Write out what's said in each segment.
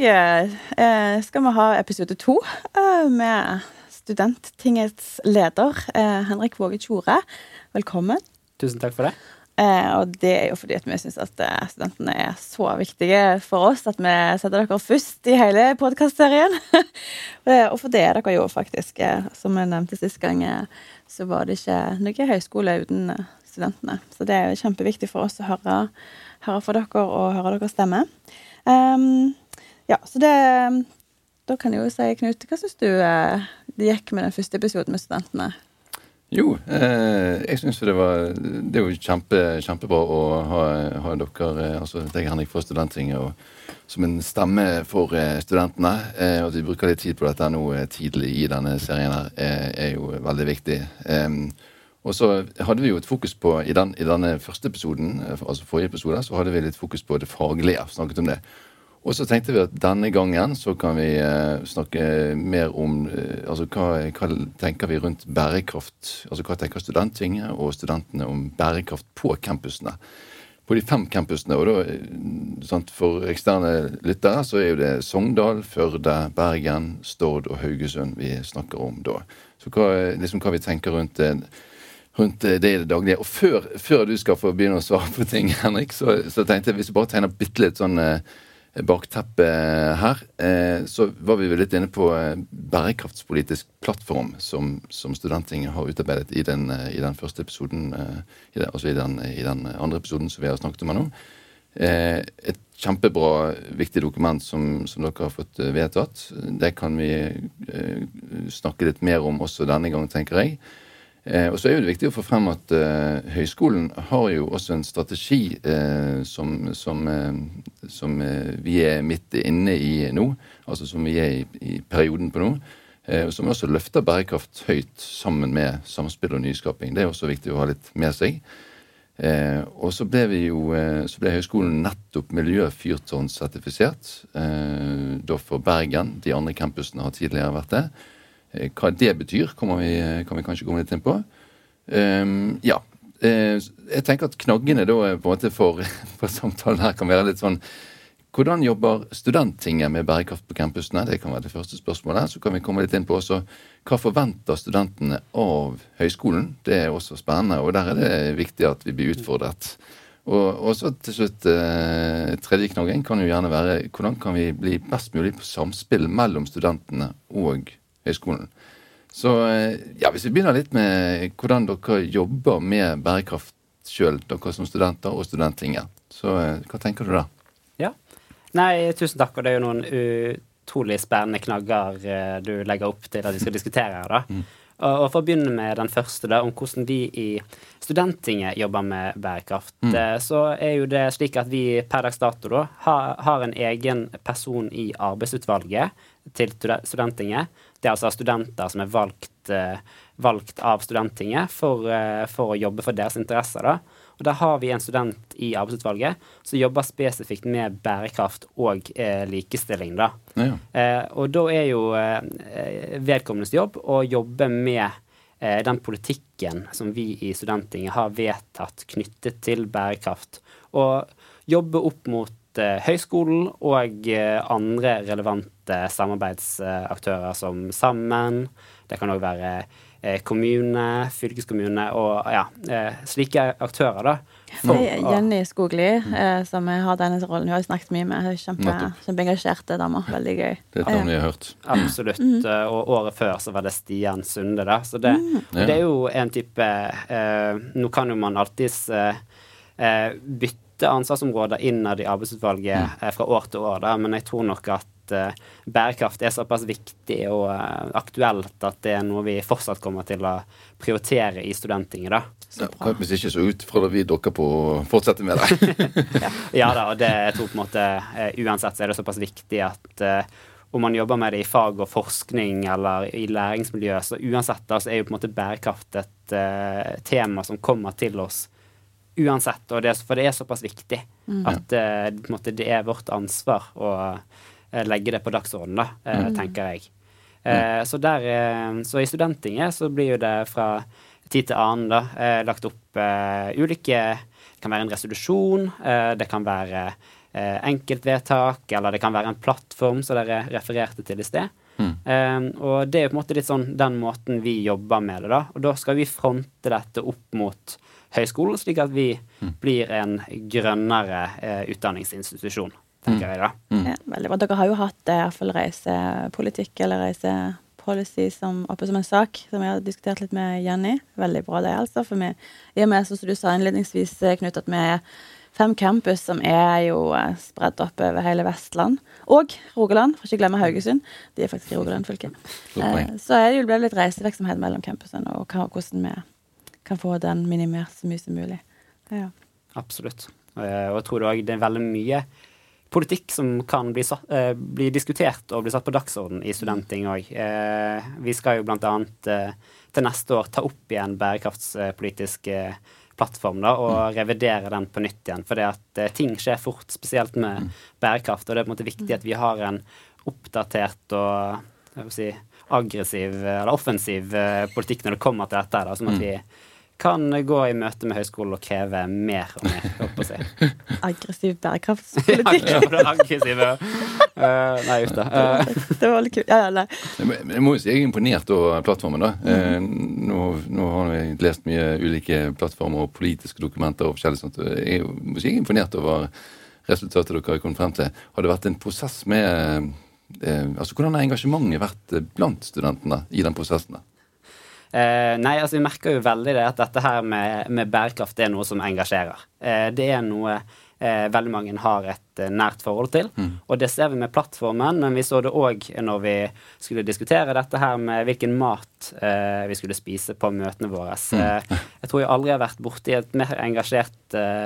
Dag eh, skal vi ha episode to eh, med Studenttingets leder, eh, Henrik Våge Tjore. Velkommen. Tusen takk for det. Og det er jo fordi at vi syns at studentene er så viktige for oss at vi setter dere først i hele podkastserien. Og for det er dere jo faktisk. som jeg nevnte sist gang, så var det ikke noe høyskole uten studentene. Så det er jo kjempeviktig for oss å høre, høre fra dere og høre deres stemme. Ehm, ja, så det Da kan jeg jo si, Knut, hva syns du eh, det gikk med den første episoden med studentene? Jo, eh, jeg syns det var Det er jo kjempe, kjempebra å ha, ha dere, eh, altså deg, Henrik, fra Studenttinget som en stemme for eh, studentene. Eh, og at vi bruker litt tid på dette nå tidlig i denne serien, her, er, er jo veldig viktig. Eh, og så hadde vi jo et fokus på I, den, i denne første episoden, altså forrige episode, så hadde vi litt fokus på det faglige. Snakket om det. Og så tenkte vi at denne gangen så kan vi eh, snakke mer om eh, altså hva, hva tenker vi rundt bærekraft. Altså hva tenker Studenttinget og studentene om bærekraft på campusene. På de fem campusene. Og da, eh, sant, for eksterne lyttere så er jo det Sogndal, Førde, Bergen, Stord og Haugesund vi snakker om da. Så hva, liksom, hva vi tenker rundt det rundt det i det daglige. Og før, før du skal få begynne å svare på ting, Henrik, så, så tenkte jeg hvis du bare tegner bitte litt sånn bakteppe her, eh, så var vi litt inne på eh, bærekraftspolitisk plattform som, som Studenttinget har utarbeidet i den, eh, i den første episoden, altså i den, i den andre episoden som vi har snakket om nå. Et kjempebra, viktig dokument som, som dere har fått vedtatt. Det kan vi snakke litt mer om også denne gang, tenker jeg. Eh, og så er jo det viktig å få frem at eh, høyskolen har jo også en strategi eh, som, som, eh, som eh, vi er midt inne i nå. Altså som vi er i, i perioden på nå. Eh, og som også løfter bærekraft høyt sammen med samspill og nyskaping. Det er også viktig å ha litt med seg. Og så ble jo så ble høyskolen nettopp miljøfyrtårnsertifisert. Da for Bergen. De andre campusene har tidligere vært det. Eh, Hva det betyr, kommer vi, kan vi kanskje komme litt inn på. Um, ja. Eh, jeg tenker at knaggene da på en måte for, for samtalen her kan være litt sånn Hvordan jobber Studenttinget med bærekraft på campusene? Det kan være det første spørsmålet. Så kan vi komme litt inn på også hva forventer studentene av høyskolen? Det er også spennende, og der er det viktig at vi blir utfordret. Og, også til slutt, eh, tredje knaggen kan jo gjerne være hvordan kan vi bli best mulig på samspill mellom studentene og høyskolen. Så eh, ja, hvis vi begynner litt med hvordan dere jobber med bærekraft sjøl, dere som studenter og studentlinger. Så eh, hva tenker du da? Ja. Nei, tusen takk, og det er jo noen utrolig spennende knagger eh, du legger opp til at vi skal diskutere her, da. Og, og for å begynne med den første, da, om hvordan vi i Studenttinget jobber med bærekraft, mm. så er jo det slik at vi per dags dato da har, har en egen person i arbeidsutvalget til stude- Studenttinget. Det er altså studenter som er valgt, eh, valgt av Studenttinget for, eh, for å jobbe for deres interesser. da. Og Der har vi en student i arbeidsutvalget som jobber spesifikt med bærekraft og eh, likestilling. da. Ja. Eh, og da er jo eh, vedkommendes jobb å jobbe med eh, den politikken som vi i Studenttinget har vedtatt knyttet til bærekraft. Og jobbe opp mot høyskolen og eh, andre relevante samarbeidsaktører som Sammen. Det kan òg være eh, kommune, fylkeskommune og ja, eh, slike aktører, da. for Jenny Skogli, mm. som har denne rollen, hun har jeg snakket mye med. Hun er Kjempe, kjempeengasjerte dame. Veldig gøy. Det er et navn vi har hørt. Absolutt. Mm. Og året før så var det Stian Sunde, da. Så det, mm. det er jo en type eh, Nå kan jo man alltids eh, eh, bytte bytte ansvarsområder innad i arbeidsutvalget Mm. eh, fra år til år, da, men jeg tror nok at uh, bærekraft er såpass viktig og uh, aktuelt at det er noe vi fortsatt kommer til å prioritere i Studenttinget. da. Ja, hvis ikke så utfordrer vi dere på å fortsette med det. Ja da, og det jeg tror på en måte uh, uansett så er det såpass viktig at om man jobber med det i fag og forskning eller i læringsmiljø, så uansett da, så er jo på en måte bærekraft et tema som kommer til oss uansett. Og det, for det er såpass viktig at uh, det er vårt ansvar å eh, legge det på dagsordenen, da, mm. tenker jeg. Mm. så, der, eh, så i Studenttinget så blir jo det fra tid til annen da, eh, lagt opp eh, ulike Det kan være en resolusjon, eh, det kan være eh, enkeltvedtak, eller det kan være en plattform, som dere refererte til i sted. Eh, og det er jo på en måte litt sånn den måten vi jobber med det, da. Og da skal vi fronte dette opp mot høyskolen, slik at vi blir en grønnere eh, utdanningsinstitusjon, tenker jeg da. Ja, veldig bra. Dere har jo hatt eh, i hvert fall reisepolitikk eller reisepolicy som, oppe som en sak, som jeg har diskutert litt med Jenny. Veldig bra det, altså. For vi, i og med, som du sa innledningsvis, eh, Knut, at vi er fem campus som er jo spredt spredd opp over hele Vestland. Og Rogaland, for ikke å glemme Haugesund. De er faktisk i Rogaland fylke. Så er det jo ble litt reisevirksomhet mellom campusene, og hvordan vi kan få den minimert så mye som mulig. Ja. Absolutt. Eh, Og jeg tror det er veldig mye politikk som kan bli, satt, eh, bli diskutert og bli satt på dagsorden i Studentting òg. Eh, vi skal jo eh, til neste år ta opp igjen bærekraftspolitisk plattform da, og revidere den på nytt igjen. For det at ting skjer fort, spesielt med bærekraft. Og det er på en måte viktig at vi har en oppdatert og jeg vil si, aggressiv eller offensiv politikk når det kommer til dette. Da, sånn at vi kan gå i møte med høyskolen og kreve mer og mer. å si. Aggressiv bærekraftspolitikk. Ja, det aggressive Uh, Nei, uff da. Uh. det var litt kult. Ja, ja, nei. Jeg må- jeg jo si jeg er imponert over plattformen. da. Eh, nå, nå har jeg lest mye ulike plattformer og politiske dokumenter. og forskjellig sånt. Jeg må si jeg er imponert over resultatet dere har kommet frem til. Har det vært en prosess med eh, altså Hvordan har engasjementet vært blant studentene i den prosessen? Eh, nei, altså vi merker jo veldig det at dette her med, med bærekraft er noe som engasjerer. Eh, det er noe eh, veldig mange har et eh, nært forhold til. Og det ser vi med plattformen, men vi så det òg når vi skulle diskutere dette her med hvilken mat eh, vi skulle spise på møtene våre. Eh, jeg tror jeg aldri har vært borti et mer engasjert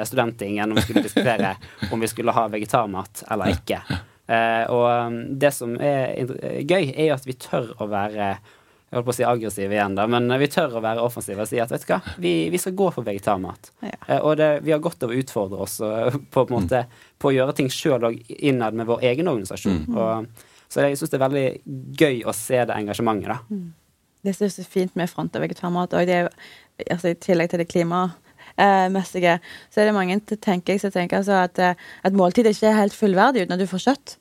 studentting enn om vi skulle diskutere om vi skulle ha vegetarmat eller ikke. Eh, og um, det som er gøy, er jo at vi tør å være jeg holdt på å si aggressiv igjen, da, men vi tør å være offensive og si at vet du hva, vi, vi skal gå for vegetarmat. Ja. Eh, og det, vi har godt av å utfordre oss eh, på, på, en måte, på å gjøre ting sjøl og innad med vår egen organisasjon. Og, så jeg syns det er veldig gøy å se det engasjementet, da. Det som er så fint med front av vegetarmat, og det er jo, altså, i tillegg til det klimamessige, så er det mange til- tenker jeg, som tenker altså at eh, et måltid ikke er helt fullverdig uten at du får kjøtt.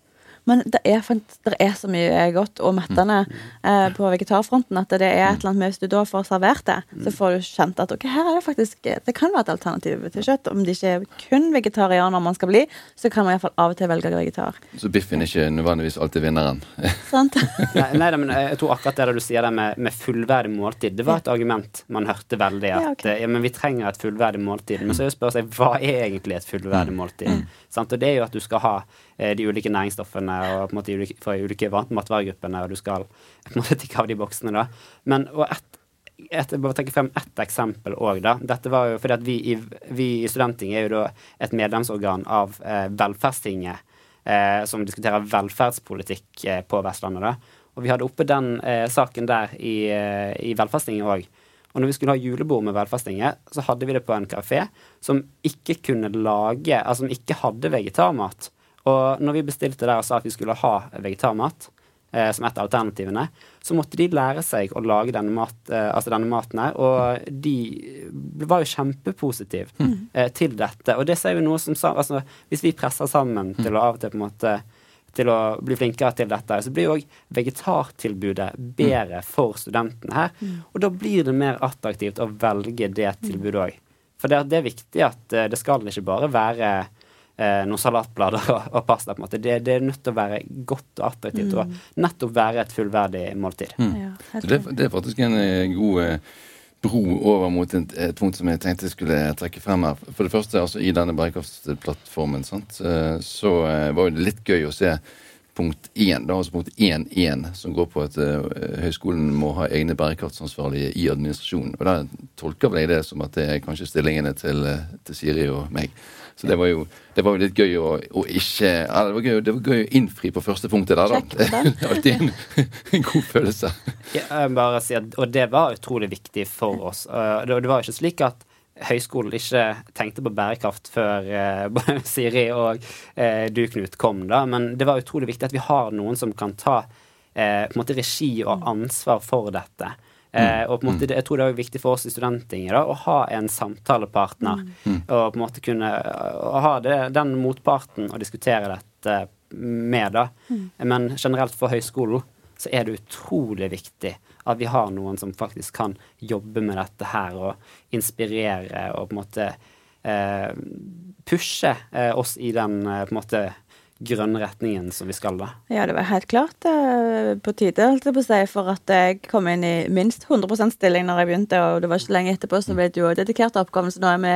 Men det er, det er så mye godt og mettende eh, på vegetarfronten at det er et eller annet med hvis du da får servert det, så får du kjent at ok, her er det faktisk Det kan være et alternativ til kjøtt. Om det ikke er kun vegetarianer man skal bli, så kan man iallfall av og til velge vegetar. Så biffen er ikke nødvendigvis alltid vinneren. Sant? Nei, nei men jeg tror akkurat det du sier der med, med fullverdig måltid, det var et argument man hørte veldig. At Ja, ok. eh, ja, men vi trenger et fullverdig måltid. Men så er jo spørsmålet hva er egentlig et fullverdig måltid? Sant? Og det er jo at du skal ha eh, de ulike næringsstoffene og på en måte ulike, fra ulike matvaregruppene, og du skal på en måte tikke av de boksene, da. Men og et, et, jeg bare trekke frem ett eksempel òg. Dette var jo fordi at vi i, vi i Studenttinget er jo da et medlemsorgan av eh, Velferdstinget, eh, som diskuterer velferdspolitikk eh, på Vestlandet, da. Og vi hadde oppe den eh, saken der i, eh, i Velferdstinget òg. Og når vi skulle ha julebord med Velferdstinget, så hadde vi det på en kafé som ikke kunne lage Altså som ikke hadde vegetarmat. Og når vi bestilte der og sa at vi skulle ha vegetarmat, eh, som et av alternativene, så måtte de lære seg å lage denne, mat, eh, altså denne maten her. Og de var jo kjempepositive eh, til dette. Og det ser vi noe som altså, Hvis vi presser sammen til å av og til på en måte til å bli flinkere til dette, så blir jo òg vegetartilbudet bedre for studentene her. Og da blir det mer attraktivt å velge det tilbudet òg. For det, det er viktig at eh, det skal ikke bare være eh, noen salatblader og, og pasta. på en måte. Det, det er nødt til å være godt og attraktivt og nettopp være et fullverdig måltid. Ja, det, det er faktisk en eh, god eh, bro over mot et, et punkt som jeg tenkte jeg skulle trekke frem her. For det første, altså i denne bærekraftsplattformen, sant, eh, så var det litt gøy å se punkt 1, da, altså punkt 1.1, som går på at uh, høyskolen må ha egne bærekraftsansvarlige i administrasjonen. Og Da tolker vel jeg det som at det er kanskje stillingene til, til Siri og meg. Så det var jo, det var jo litt gøy å, å ikke ja, det, var gøy, det var gøy å innfri på første punktet der, da. det er alltid en, en, god følelse. Ja, jeg bare si at, og det var utrolig viktig for oss. Det, det var ikke slik at høyskolen ikke tenkte på bærekraft før uh, Siri og uh, du, Knut, kom, da. Men det var utrolig viktig at vi har noen som kan ta uh, på en måte regi og ansvar for dette. Eh, og på en måte, jeg tror det er viktig for oss i Studenttinget å ha en samtalepartner. Mm. Og på en måte kunne ha det, den motparten å diskutere dette med, da. Mm. Men generelt for høyskolen så er det utrolig viktig at vi har noen som faktisk kan jobbe med dette her og inspirere og på en måte eh, pushe eh, oss i den eh, på en måte grønne retningen som vi skal, da. Ja, det var helt klart eh, på tide, holdt jeg på å si, for at jeg kom inn i minst 100% stilling når jeg begynte, og det var ikke lenge etterpå så ble det jo dedikert oppgaven, så nå er vi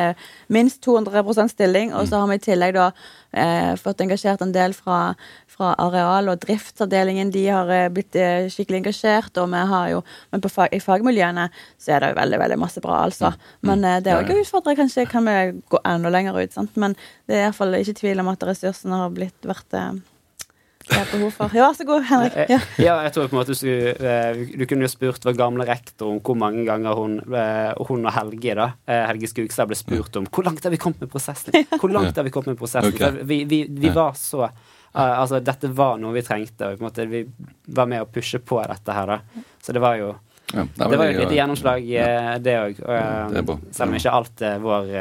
minst 200% stilling, og så har vi i tillegg da eh, fått engasjert en del fra, fra areal- og driftsavdelingen. De har eh, blitt eh, skikkelig engasjert, og vi har jo Men fag, i fagmiljøene så er det jo veldig veldig masse bra, altså. Men eh, det er òg utfordrende. Kanskje kan vi gå enda lenger ut, sant. Men det er iallfall ikke tvil om at ressursene har blitt vært det er behov for. Ja, så god, Henrik. Ja. ja, jeg tror på en måte du, du kunne jo spurt vår gamle rektor om hvor mange ganger hun, hun og Helge da, Helge Skugstad ble spurt om hvor langt har vi kommet med prosessen. Hvor langt har vi kommet med prosessen? Okay. Vi, vi, vi, var så altså, dette var noe vi trengte, og måte, vi var med å pushe på dette her, da. Så det var jo ja, det, var jo et lite gjennomslag, ja. Eh, det òg. Selv om ikke alt er vår,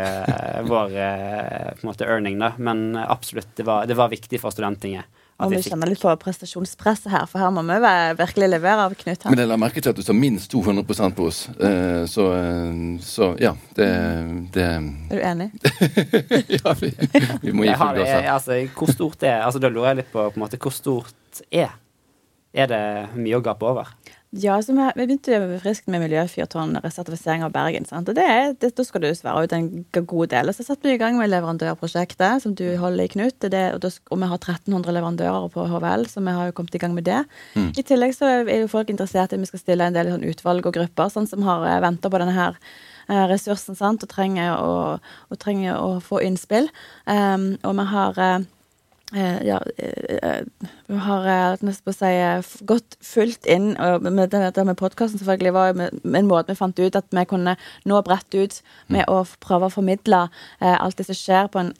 vår på en måte earning, da. Men absolutt, det var, det var viktig for Studenttinget. Og vi kjenner litt på prestasjonspresset her, for her må vi virkelig levere av Knut. her. Men jeg la merke til at du sa minst 200% på oss, eh, så, eh, så ja, det, det, Er du enig? ja, vi, vi må gi full gass her. Altså, hvor stort er Altså, Da lurer jeg litt på, på en måte, hvor stort er Er det mye å gape over? Ja, så vi, vi begynte jo friskt med miljøfyrtårn-resertifisering av Bergen. sant? Og det, det, Da skal du svare ut en god del. Og så satte vi i gang med leverandørprosjektet som du holder i, Knut. Det, og, da, og, vi har 1300 leverandører på HVL, så vi har jo kommet i gang med det. Mm. I tillegg så er jo folk interessert i at vi skal stille en del sånn utvalg og grupper sånn som har eh, venta på denne her eh, ressursen sant? Og, trenger å, og trenger å få innspill. Um, og vi har Eh, ja, eh, vi har nesten på å si gått fullt inn med dette med podkasten selvfølgelig var en måte vi fant ut at vi kunne nå bredt ut med mm. å prøve å formidle alt det som skjer, på en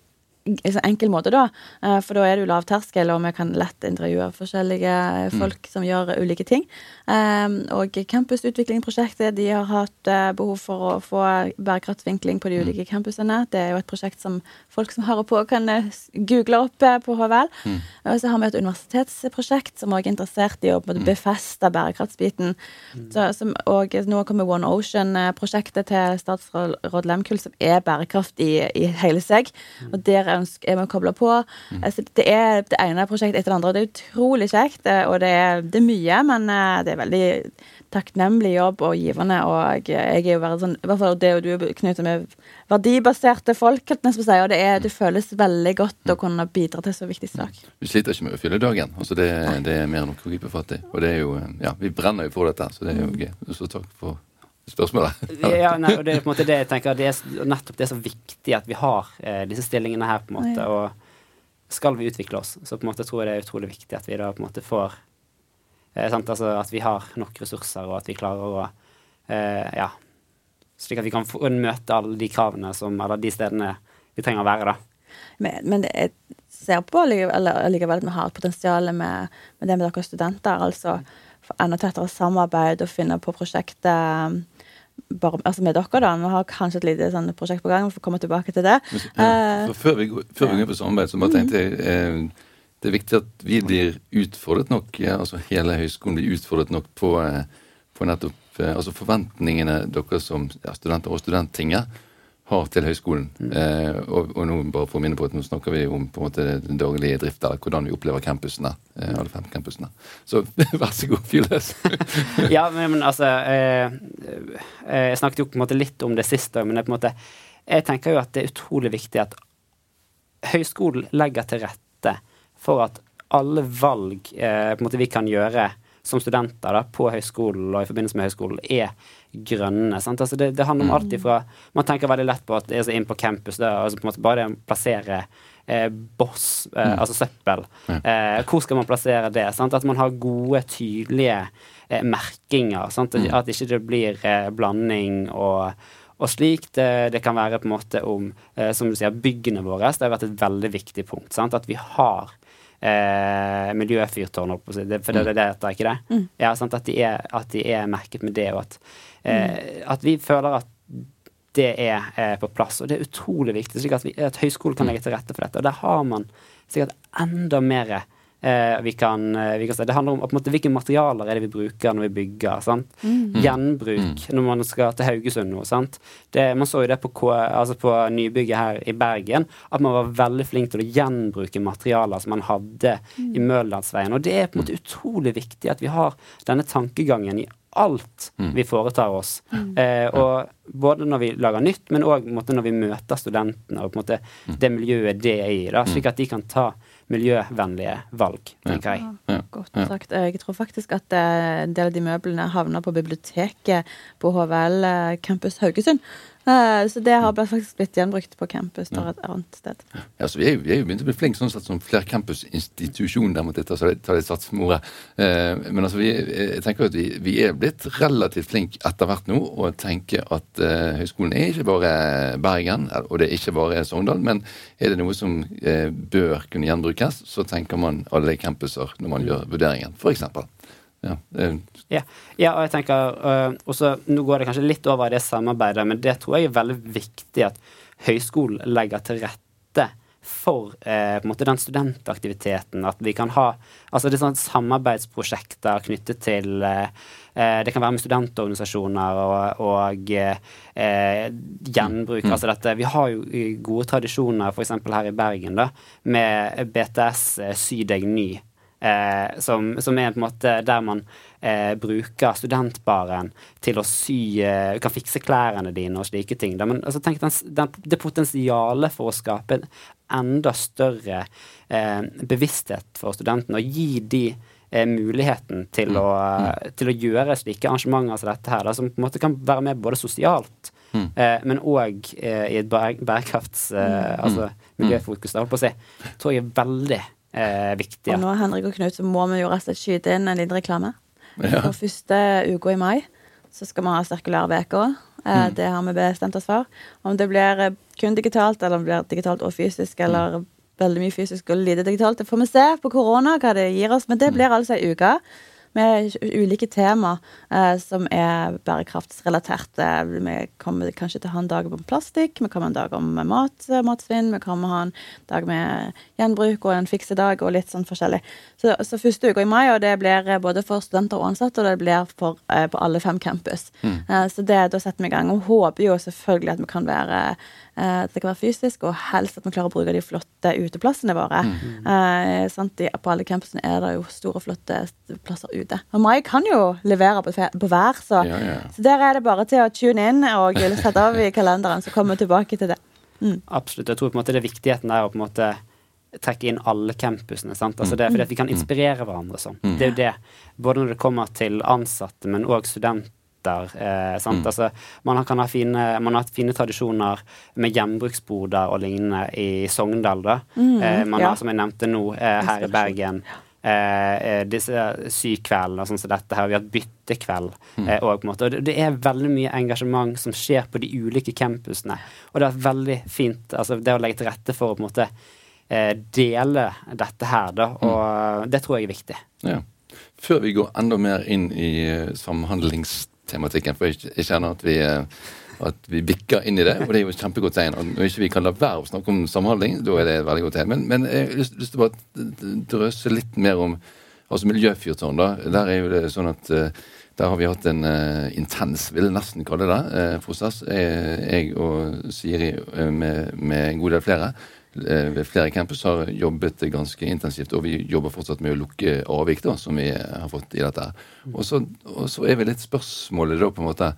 enkel måte, da. Eh, for da er det jo lav terskel, og vi kan lett intervjue forskjellige mm. folk mm. som gjør ulike ting. Um, og Campusutviklingsprosjektet de har hatt behov for å få bærekraftsvinkling på de mm. ulike campusene. Det er jo et prosjekt som folk som hører på, kan google opp på HVL. Mm. Og så har vi et universitetsprosjekt som også er interessert i å mm. befeste bærekraftsbiten. Mm. Så, som, og nå kommer One Ocean-prosjektet til statsråd Lehmkuhl, som er bærekraft i, i hele seg. Og der ønsker, er vi kobla på. Mm. Altså, det er det ene prosjektet etter det andre. Det er utrolig kjekt, eh, og det er, det er mye, men eh, det er veldig takknemlig jobb og givende. Og jeg er jo veldig sånn, i hvert fall det du, Knut, med verdibaserte folk, og det, er, det føles veldig godt å kunne bidra til så viktig sak. Vi sliter ikke med å fylle dagen. altså Det, det er mer enn nok å gripe fatt i. Og det er jo, ja, vi brenner jo for dette, så det er jo gøy. Så takk for spørsmålet. ja, nei, og det er på en måte det jeg tenker, det er nettopp det er så viktig at vi har eh, disse stillingene her, på en måte. Og skal vi utvikle oss, så på en måte tror jeg det er utrolig viktig at vi da på en måte får eh, sant, altså At vi har nok ressurser, og at vi klarer å eh, Ja. Slik at vi kan få, møte alle de kravene som Eller de stedene vi trenger å være, da. Men, men jeg ser på allikevel at vi har et potensial med, med det med dere studenter. altså enda tettere samarbeid og finne på prosjektet bare, altså med dere, da. Vi har kanskje et lite sånn prosjekt på gang. Vi får komme tilbake til det. Ja, eh, før, vi, før vi går på samarbeid, så bare tenkte jeg eh, det er viktig at vi blir utfordret nok, ja, altså hele høyskolen blir utfordret nok på, eh, på nettopp eh, altså forventningene dere som ja, studenter og studenttinget har til høyskolen. Eh, og, og, nå bare for å minne på at nå snakker vi om på en måte den daglige drift, eller hvordan vi opplever campusene. Eh, alle fem campusene. Så vær så god, fyr løs. ja, men, altså eh, eh, Jeg snakket jo på en måte litt om det siste, men det på en måte, jeg tenker jo at det er utrolig viktig at høyskolen legger til rette for at alle valg eh, på en måte vi kan gjøre som studenter da, på høyskolen og i forbindelse med høyskolen, er grønne. Altså det, det, handler om alt ifra Man tenker veldig lett på at det er så inn på campus, da, altså på en måte bare det å plassere eh, boss, eh, mm. altså søppel. Eh, hvor skal man plassere det? Sant? At man har gode, tydelige eh, merkinger. Mm. at ikke det blir eh, blanding og og slik. Det, det, kan være på en måte om, eh, som du sier, byggene våre. Det har vært et veldig viktig punkt. Sant? At vi har eh, miljøfyrtårn, for det, det er det heter, ikke det? Mm. Ja, sant? At de, er, at, de er, merket med det, og at Eh, at vi føler at det er eh, på plass. Og det er utrolig viktig, slik at, vi, at høyskolen kan legge til rette for dette. Og der har man sikkert enda mer vi, kan, eh, vi kan, Det handler om måte, hvilke materialer er det vi bruker når vi bygger. Sant? Mm. Gjenbruk mm. når man skal til Haugesund nå. Sant? Det, man så jo det på, altså på, nybygget her i Bergen, at man var veldig flink til å gjenbruke materialer som man hadde mm. i Møldalsveien. Og det er på en måte utrolig viktig at vi har denne tankegangen i alt mm. vi foretar oss. Mm. Eh, og både når vi lager nytt, men òg når vi møter studentene og på en måte mm. det miljøet det er i, da, mm. slik at de kan ta miljøvennlige valg, tenker jeg. Ja, godt sagt. Jeg tror faktisk at eh, en del av de møblene havner på biblioteket på HVL eh, campus Haugesund. Eh, så det har faktisk blitt gjenbrukt på campus der et annet sted. Ja, så Vi er jo, vi er jo begynt å bli flinke sånn sett som flercampusinstitusjon der mot dette. så det tar det sats med. Eh, men altså, vi, jeg tenker at vi, vi er blitt relativt flinke etter hvert nå og tenker at uh, høyskolen er ikke bare Bergen, og det er ikke bare Sogndal. Men er det noe som uh, bør kunne gjenbrukes, så tenker man alle campuser når man gjør vurderingen, f.eks. Ja, ja, ja, og jeg tenker uh, også, Nå går det kanskje litt over i det samarbeidet, men det tror jeg er veldig viktig at høyskolen legger til rette for eh, på en måte den studentaktiviteten. At vi kan ha altså det er sånn samarbeidsprosjekter knyttet til eh, eh Det kan være med studentorganisasjoner og, og eh, gjenbruk. Mm. altså dette, Vi har jo gode tradisjoner f.eks. her i Bergen da, med BTS eh, Sy deg ny. Eh, som, som, er på en måte der man eh, bruker studentbaren til å sy eh, Kan fikse klærne dine og slike ting. Men altså, tenk den, den, det potensialet for å skape en enda større eh, bevissthet for studentene, og gi de eh, muligheten til, mm. å, mm. til, å, gjøre slike arrangementer som dette her, da, som på en måte kan være med både sosialt Mm. Eh, men òg eh, i et bærekrafts... Eh, mm. altså miljøfokus, da, holdt på å si, tror jeg er veldig eh, viktig. Og nå, Henrik og Knut, så må vi jo rett og slett skyte inn en liten reklame. Ja. For første uka i mai så skal vi ha sirkulære uker. Eh, mm. Det har vi bestemt oss for. Om det blir eh, kun digitalt, eller om det blir digitalt og fysisk, eller mm. veldig mye fysisk og lite digitalt, det får vi se på korona hva det gir oss. Men det mm. blir altså ei uke med ulike tema eh, som er bærekraftsrelaterte. Vi kommer kanskje til å ha en dag om plastikk, vi kommer en dag om mat, matsvinn, vi kommer ha en dag med gjenbruk og en fiksedag og litt sånn forskjellig. Så, så første uka i mai, og det blir både for studenter og ansatte, og det blir for, eh, på alle fem campus. Mm. Eh, så det, da setter vi i gang. Og håper jo selvfølgelig at vi kan være Eh, det kan være fysisk, og helst at vi klarer å bruke de flotte uteplassene våre. Mm. Eh, de, på alle campusene er det jo store, flotte plasser ute. Og Mai kan jo levere på, på hver, så, ja, ja. så, der er det bare til å tune inn og sette av i kalenderen, så kommer vi tilbake til det. Mm. Absolutt. Jeg tror på en måte det er viktigheten der å på en måte trekke inn alle campusene. Sant? Altså det, fordi at vi kan mm. inspirere hverandre sånn. Mm. Det er jo det. Både når det kommer til ansatte, men òg studenter Eh, mm. altså, man, kan ha fine, man har hatt fine tradisjoner med gjenbruksboder og lignende i Sogndal. da. Mm, eh, man ja. har, som jeg nevnte nå, eh, her i Bergen eh, eh, disse sykveldene sånn som dette her. Vi har hatt byttekveld mm. eh, og, på en måte. og det er veldig mye engasjement som skjer på de ulike campusene. Og det er veldig fint altså det å legge til rette for å på en måte eh, dele dette her, da. Mm. Og mm. det tror jeg er viktig. Ja. Før vi går enda mer inn i samhandlingstematikken. For jeg, kjenner at vi, eh, at vi bikker inn i det, og det er jo et kjempegodt tegn. Og når ikke vi kan la være å snakke om samhandling, da er det et veldig godt tegn. Men, men jeg har lyst, lyst til å bare drøse litt mer om altså miljøfyrtårn. da, Der er jo det sånn at Der har vi hatt en uh, intens, vil jeg nesten kalle det, uh, prosess. Jeg, jeg, og Siri uh, med, med, en god del flere ved flere campus har jobbet ganske intensivt. Og vi jobber fortsatt med å lukke avvik da, som vi har fått i dette. Og så, er vel litt spørsmålet da på en måte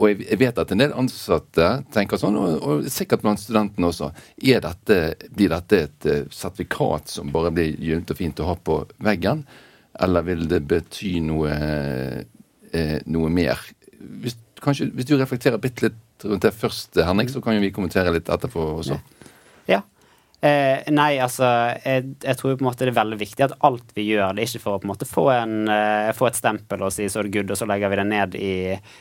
og jeg vet at en del ansatte tenker sånn, og, og sikkert blant studentene også. Dette, blir dette et uh, sertifikat som bare blir gyllent og fint å ha på veggen, eller vil det bety noe, eh, noe mer? Hvis, kanskje, hvis du reflekterer bitte litt rundt det først, Henrik, så kan jo vi kommentere litt etterpå også. Ja. Eh, nei, altså jeg, jeg, tror på en måte det er veldig viktig at alt vi gjør, det er ikke for å på en måte få, en, eh, få et stempel og si 'så er det good', og så legger vi det ned i,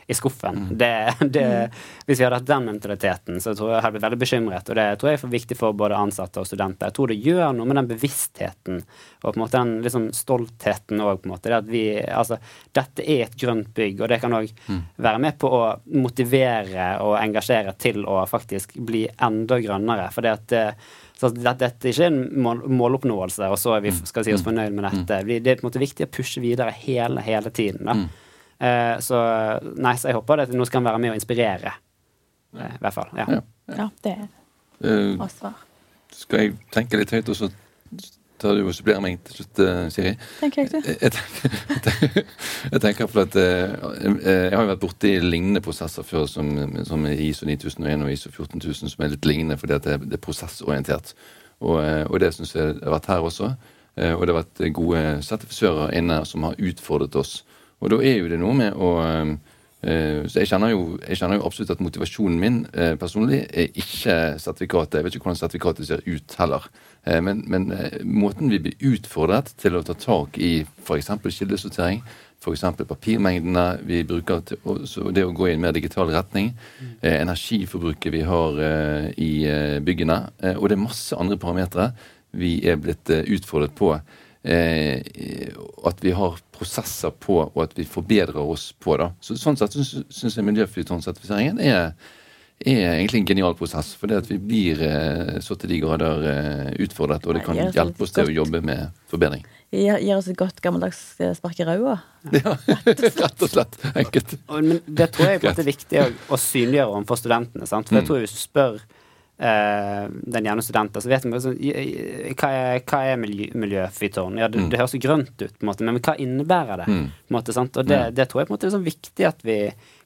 i skuffen. Mm. Det, det, mm. Hvis vi hadde hatt den mentaliteten, så tror jeg jeg hadde blitt veldig bekymret. Og det tror jeg er for viktig for både ansatte og studenter. Jeg tror det gjør noe med den bevisstheten og på en måte den liksom, stoltheten òg, på en måte. Det at vi, altså, dette er et grønt bygg, og det kan òg mm. være med på å motivere og engasjere til å faktisk bli enda grønnere. for det at så dette, dette er ikke en mål, måloppnåelse, og så er vi, skal skal si oss mm. fornøyd med dette. Mm. Det er på en måte viktig å pushe videre hele, hele tiden. Da. Uh, så nei, så jeg håper at det nå skal han være med og inspirere. Uh, I hvert fall. Ja, ja. ja det er vårt svar. svar. Skal jeg tenke litt høyt, og så tar du og supplerer meg til slutt, uh, Siri. Tenker jeg, du. Jeg, tenker, jeg tenker på at Jeg har jo vært borti lignende prosesser før, som, som ISO 9001 og ISO 14000, som er litt lignende fordi det, det er prosessorientert. Og, og det syns jeg har vært her også. Og det har vært gode sertifisører inne som har utfordret oss. Og da er jo det noe med å så jeg kjenner, jo, jeg kjenner, jo, absolutt at motivasjonen min personlig er ikke sertifikatet. Jeg vet ikke hvordan sertifikatet ser ut heller. Eh, men, men, eh, måten vi blir utfordret til å ta tak i f.eks. kildesortering, f.eks. papirmengdene vi bruker til det å gå i en mer digital retning, eh, energiforbruket vi har eh, i eh, byggene, eh, og det er masse andre parametere vi er blitt utfordret på. at vi har prosesser på, og at vi forbedrer oss på. da. Så, sånn sett syns jeg miljøflytårnsertifiseringen er er egentlig en genial prosess. For det at vi blir eh, så til de grader eh, utfordret, og det kan hjelpe oss til å jobbe med forbedring. Gir, gir oss et godt gammeldags eh, spark i ræva. Ja, rett og slett. Enkelt. Men det tror jeg er viktig å, å synliggjøre overfor studentene. Sant? For jeg mm. tror hvis du spør den jevne studenten, så vet man så, hva er, hva er miljø, miljøfyrtårn? Ja, det, mm. det, høres jo grønt ut, på en måte, men hva innebærer det? Mm. På en måte, sant? Og det, det, tror jeg på en måte er sånn viktig at vi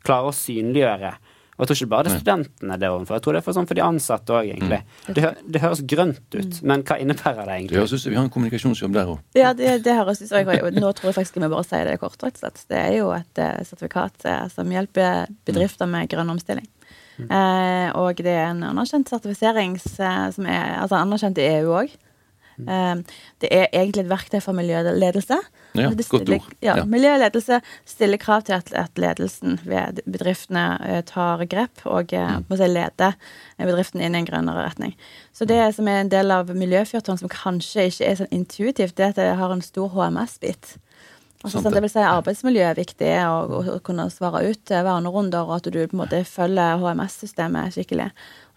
klarer å synliggjøre. Og jeg tror ikke bare det er studentene det er overfor, jeg tror det er for, sånn for de ansatte òg, egentlig. Mm. Det, det, høres grønt ut, mm. men hva innebærer det egentlig? Det høres ut som vi har en kommunikasjonsjobb der òg. Ja, det, det høres ut som Nå tror jeg faktisk vi bare sier det kort, rett og slett. Det er jo et uh, sertifikat uh, som hjelper bedrifter med grønn omstilling. Mm. Uh, og det er en anerkjent sertifisering som er altså anerkjent i EU òg. Mm. Det er egentlig et verktøy for miljøledelse. Ja, det stiller, godt ord. Ja, ja. Miljøledelse stiller krav til at, at, ledelsen ved bedriftene eh, tar grep og eh, mm. si, leder bedriften inn i en grønnere retning. Så det som er en del av miljøfyrtårn som kanskje ikke er sånn intuitivt, det er at det har en stor HMS-bit. Altså, sånn, det vil si Arbeidsmiljø er viktig å, å kunne svare ut vernerunder, og at du på en måte følger HMS-systemet skikkelig.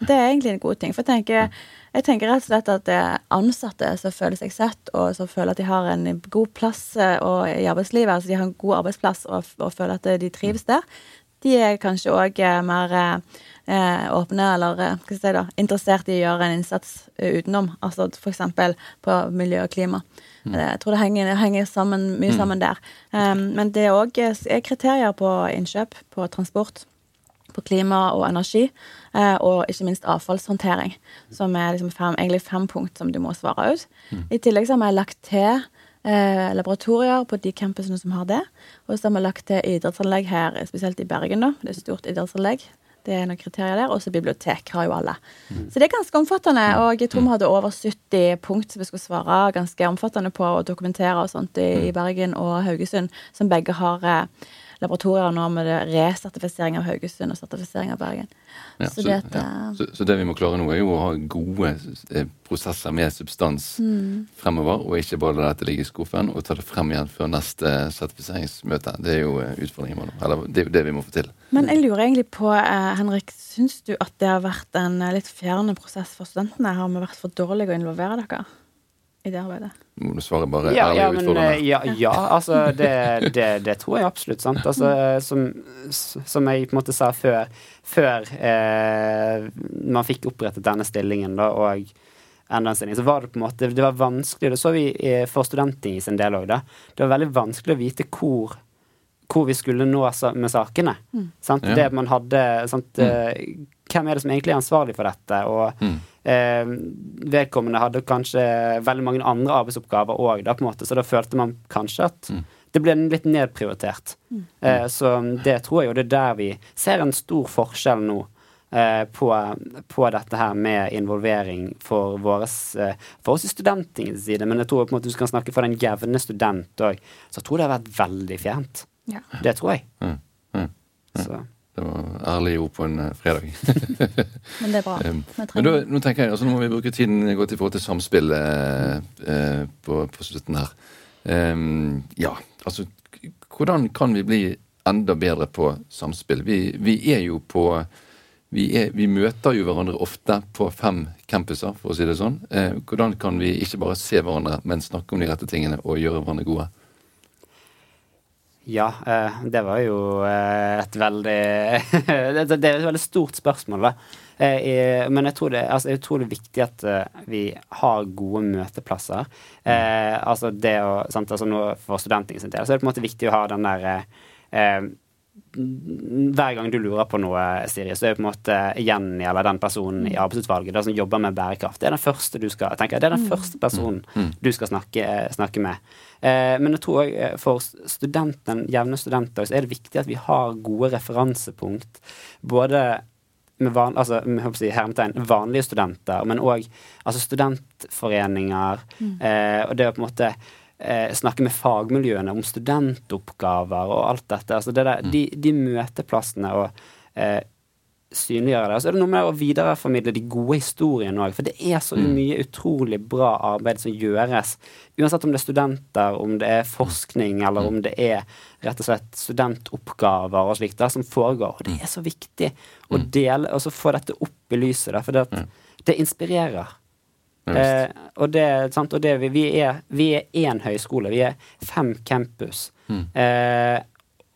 Det er egentlig en god ting. For jeg tenker, jeg tenker rett og slett at det er ansatte som føler seg sett, og som føler at de har en god plass og, i arbeidslivet, altså de har en god arbeidsplass og, og føler at de trives der, de er kanskje òg eh, mer eh, åpne eller eh, hva skal jeg si da, interessert i å gjøre en innsats utenom, altså f.eks. på miljø og klima. Mm. Jeg tror det henger, henger sammen, mye mm. sammen der. Um, men det er òg kriterier på innkjøp, på transport på klima og energi, eh, og ikke minst avfallshåndtering, som er liksom fem, egentlig fem punkt som du må svare ut. Mm. I tillegg så har vi lagt til eh, laboratorier på de campusene som har det, og så har vi lagt til idrettsanlegg her, spesielt i Bergen, da. Det er et stort idrettsanlegg. Det er noen kriterier der. Også bibliotek har jo alle. Mm. Så det er ganske omfattende. Og jeg tror vi hadde over 70 punkt som vi skulle svare ganske omfattende på å dokumentere og sånt i, i Bergen og Haugesund, som begge har eh, laboratorier nå med resertifisering av Haugesund og sertifisering av Bergen. Ja, så, så, det ja. så, så, det vi må klare nå, er jo å ha gode eh, prosesser med substans mm. fremover, og ikke bare la dette ligge i skuffen og ta det frem igjen før neste sertifiseringsmøte. Det er jo eh, utfordringen vår. Eller det er jo det vi må få til. Men jeg lurer egentlig på, eh, Henrik, syns du at det har vært en litt fjerne prosess for studentene? Har vi vært for dårlige å involvere dere? i det arbeidet? Må du svare bare Ja, ærlig ja, men, utfordrende. eh, ja, ja altså det, det, det tror jeg absolutt. Sant? Altså, som, som jeg på en måte sa før, før eh, man fikk opprettet denne stillingen, da, og enda en stilling, så var det på en måte Det var vanskelig, det så vi eh, for Studentting i sin del òg, da. Det var veldig vanskelig å vite hvor hvor vi skulle nå med sakene. Sant? Ja. Det man hadde sant, mm. Hvem er det som egentlig er ansvarlig for dette? Og Mm. Eh, vedkommende hadde kanskje veldig mange andre arbeidsoppgaver òg, da, på en måte, så da følte man kanskje at Mm. det ble litt nedprioritert. Eh, så det tror jeg jo det er der vi ser en stor forskjell nå. eh, På, på dette her med involvering for, våres, eh, for oss i studentingens side. Men jeg tror på en måte du kan snakke for den jevne student òg. Så jeg tror det har vært veldig fjernt. Ja. Det tror jeg. Mm. Mm. Så. Det var ærlige ord på en eh, fredag. Men det er bra. Men da, nå tenker jeg, altså nå må vi bruke tiden godt i forhold til samspill eh, eh, på, på slutten her. Um, ja, altså hvordan kan vi bli enda bedre på samspill? Vi, vi er jo på vi, er, vi møter jo hverandre ofte på fem campuser, for å si det sånn. Eh, hvordan kan vi ikke bare se hverandre, men snakke om de rette tingene og gjøre hverandre gode? Ja, eh, det var jo eh, et veldig det, er et veldig stort spørsmål, da. Eh, i- men jeg tror det altså, er utrolig viktig at vi har gode møteplasser. Eh, altså det å sant, altså nå For studentene sin del så er det på en måte viktig å ha den der eh, hver gang du lurer på noe, Siri, så er det på en måte Jenny eller den personen i arbeidsutvalget da, som jobber med bærekraft. Det er den første du skal tenke, det er den første personen du skal snakke, snakke med. Eh, men jeg tror også, eh, for studenten, jevne studenter så er det viktig at vi har gode referansepunkt. Både med van, altså, med, jeg si, hermetegn, vanlige studenter, men òg altså studentforeninger. Eh, og det å på en måte eh, snakke med fagmiljøene om studentoppgaver og alt dette. Altså det der, de, de møteplassene og eh, synliggjøre det. Og så er det noe med å videreformidle de gode historiene òg. For det er så mye utrolig bra arbeid som gjøres. Uansett om det er studenter, om det er forskning, eller om det er rett og slett studentoppgaver og slikt som foregår. Og det er så viktig å dele, og så få dette opp i lyset, for det, det inspirerer. Eh, og det, sant? Og det, vi, vi er vi er én høyskole. Vi er fem campus. Eh,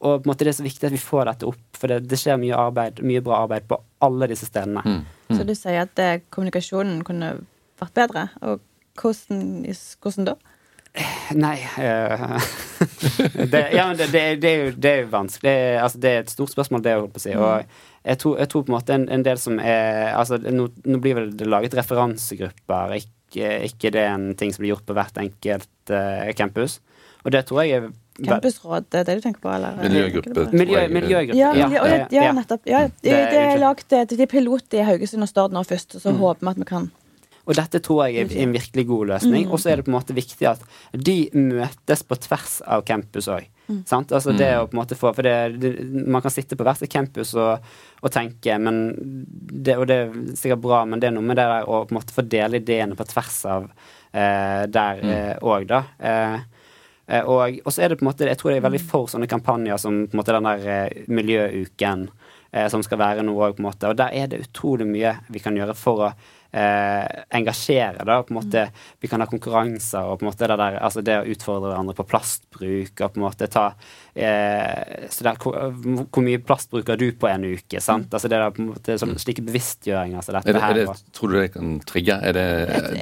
og på en måte det er så viktig at vi får dette opp, for det, det skjer mye arbeid, mye bra arbeid på alle disse stedene. Så du sier at eh, kommunikasjonen kunne vært bedre. Og hvordan, hvordan da? Nei eh, det, Ja, men det, det, det, er jo, det er jo vanskelig. Det altså, det er et stort spørsmål, det, holdt på å si. Og jeg tror, jeg tror på en måte en, en del som er Altså, nå, nå blir vel det laget referansegrupper. Ikke, ikke det er en ting som blir gjort på hvert enkelt uh, campus. Og det tror jeg er Campusråd, det er det du tenker på? Eller? Miljøgruppe. Miljø, miljøgruppe. Ja, miljø, ja, ja, ja, ja. nettopp. Ja, det, Det er er til pilot i Haugesund og Stord nå først, og så håper vi at vi kan Og dette tror jeg er en virkelig god løsning. Og så er det på en måte viktig at de møtes på tvers av campus òg. Sant? Altså det å på en måte få For det, det, man kan sitte på hvert campus og, og tenke, men det, Og det er sikkert bra, men det er noe med det der å på en måte fordele ideene på tvers av eh, der òg, da. Eh, Eh, Og, og så er det på en måte Jeg tror jeg er veldig for sånne kampanjer som på en måte den der eh, miljøuken eh, som skal være nå òg, på en måte. Og der er det utrolig mye vi kan gjøre for å eh, engasjere. da, på en måte Vi kan ha konkurranser og på en måte det der, altså det å utfordre hverandre på plastbruk og på en måte ta eh, så der, hvor, hvor mye plast bruker du på en uke? sant? Altså det der på en måte sånn, Slike bevisstgjøringer som dette Er det, er det, tror du det kan trigge? Er det,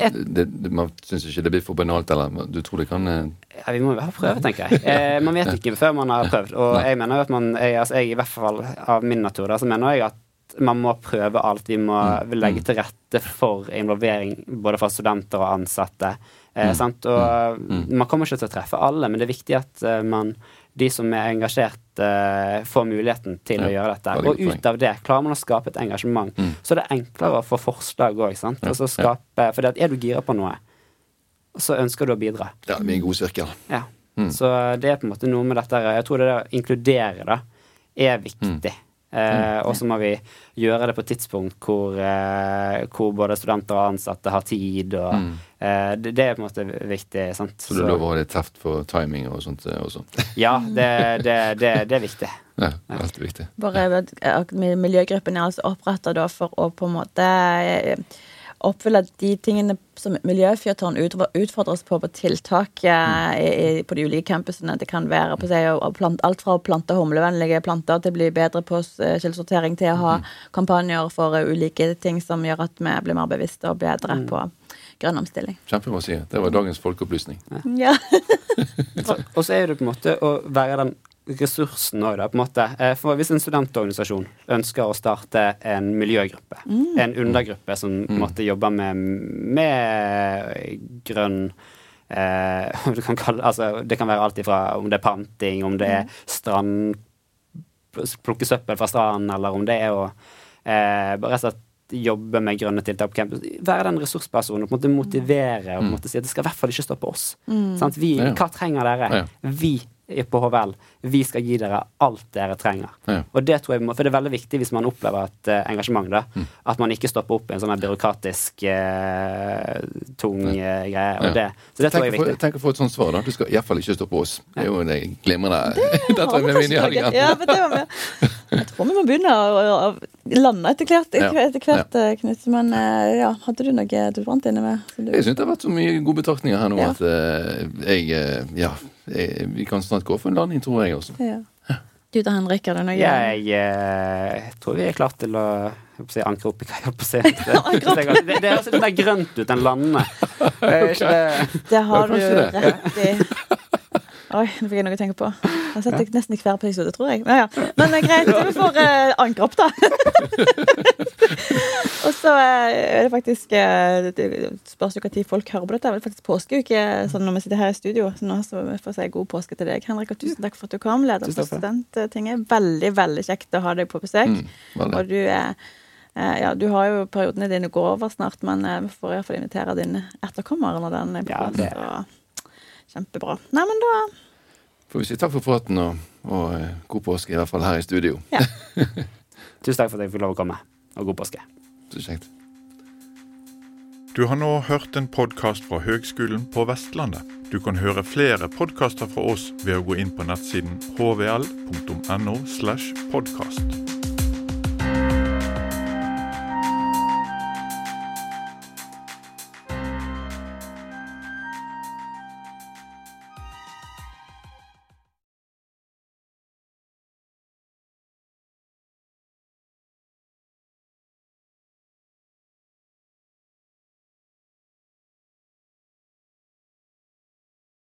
Et- det Man syns ikke det blir for banalt, eller du tror det kan eh, Ja, Vi må jo ha prøve, tenker jeg. Eh, man vet ikke før man har prøvd. Og jeg mener jo at man jeg, altså jeg, i hvert fall av min natur, da, så mener jeg at man må prøve alt. Vi må legge til rette for involvering både fra studenter og ansatte. Eh, sant? Og Man kommer ikke til å treffe alle, men det er viktig at eh, man, de som er engasjert, eh, får muligheten til å gjøre dette. Og ut av det klarer man å skape et engasjement. Så det er enklere å få forslag òg. Altså ja. skape, for er du gira på noe, så ønsker du å bidra. Ja, det blir en god sirkel. Ja. Så det er på en måte noe med dette Jeg tror det å inkludere da, er viktig. Eh, og så må vi gjøre det på et tidspunkt hvor, eh, hvor både studenter og ansatte har tid. Og, eh, det, det er på en måte viktig. Sant? Så du lover lov å ha litt teft for timing og sånt eh, også. ja, det, det, det, det er viktig. Ja, er alltid viktig. Bare, eh, Miljøgruppen er altså oppretta for å på en måte eh, oppfylle de tingene som Miljøfyrtårn utfordres på på tiltak eh, i, i, på de ulike campusene. Det kan være på seg, å plante alt fra å plante humlevennlige planter til å bli bedre på eh, kildesortering, til å ha kampanjer for eh, ulike ting som gjør at vi blir mer bevisste og bedre på grønn omstilling. Kjempebra, Sier. Det var dagens folkeopplysning. Ja. Og så er det på en måte å være den ressursen òg, da. på en måte. Eh, For hvis en studentorganisasjon ønsker å starte en miljøgruppe, en undergruppe som på en måte jobber med, med grønn eh, du kan kalle, altså, Det kan være alt ifra om det er panting, om det er strand Plukke søppel fra stranden, eller om det er å eh, bare rett jobbe med grønne tiltak på campus. Være den ressurspersonen og på en måte motivere og på en måte si at det skal i hvert fall ikke stå på oss. Sant? Vi, Ja. hva trenger dere? Ja. Vi på HVL. Vi skal gi dere alt dere trenger. Ja. Og det tror jeg, må- For det er veldig viktig hvis man opplever et uh, engasjement, da, Mm. at man ikke stopper opp i en sånn byråkratisk uh, tung uh, greie. Og Ja. det, så det tror jeg er viktig. For. Tenk å få et sånt svar, da. Du skal iallfall ikke stoppe på oss. Det er jo en glimrende Dette er min helgen. Ja, men det var med. Jeg tror vi må begynne å, å, å lande etter hvert, Ja. etter hvert ja. Knut. Men ja, hadde du noe du brant inne med? du- Jeg syns det har vært så mye gode betraktninger her nå Ja. at jeg Ja, vi kan snart gå for en landing, tror jeg også. Ja. Du da, Henrik, er det noe? Jeg jeg, tror vi er klare til å si, ankre opp i hva jeg holdt på å si. Det, det, det høres litt mer grønt ut enn landene. okay. det- Det har du rett i. Oi, nå fikk jeg noe å tenke på. Jeg har sett deg nesten i hver episode, tror jeg. Men, ja. Men det er greit, vi får uh, ankre opp, da. Og så eh, er det faktisk eh, Det spørs jo når folk hører på dette. Det er faktisk påskeuke sånn når vi sitter her i studio. Så nå så vi får si god påske til deg, Henrik. Og tusen takk for at du kom. Leder for Studenttinget. Veldig, veldig kjekt å ha deg på besøk. Mm. Og du er eh, ja, Du har jo periodene dine går over snart, men eh, vi får iallfall invitere din etterkommer når den er på Ja, plass. og Kjempebra. Nei, men da Får vi si takk for praten og, og eh, god påske, i hvert fall her i studio. Tusen takk for at jeg fikk lov å komme. Og god påske. Så kjekt. Du har nå hørt en podkast fra Høgskolen på Vestlandet. Du kan høre flere podkaster fra oss ved å gå inn på nettsiden hvl.no. slash podkast.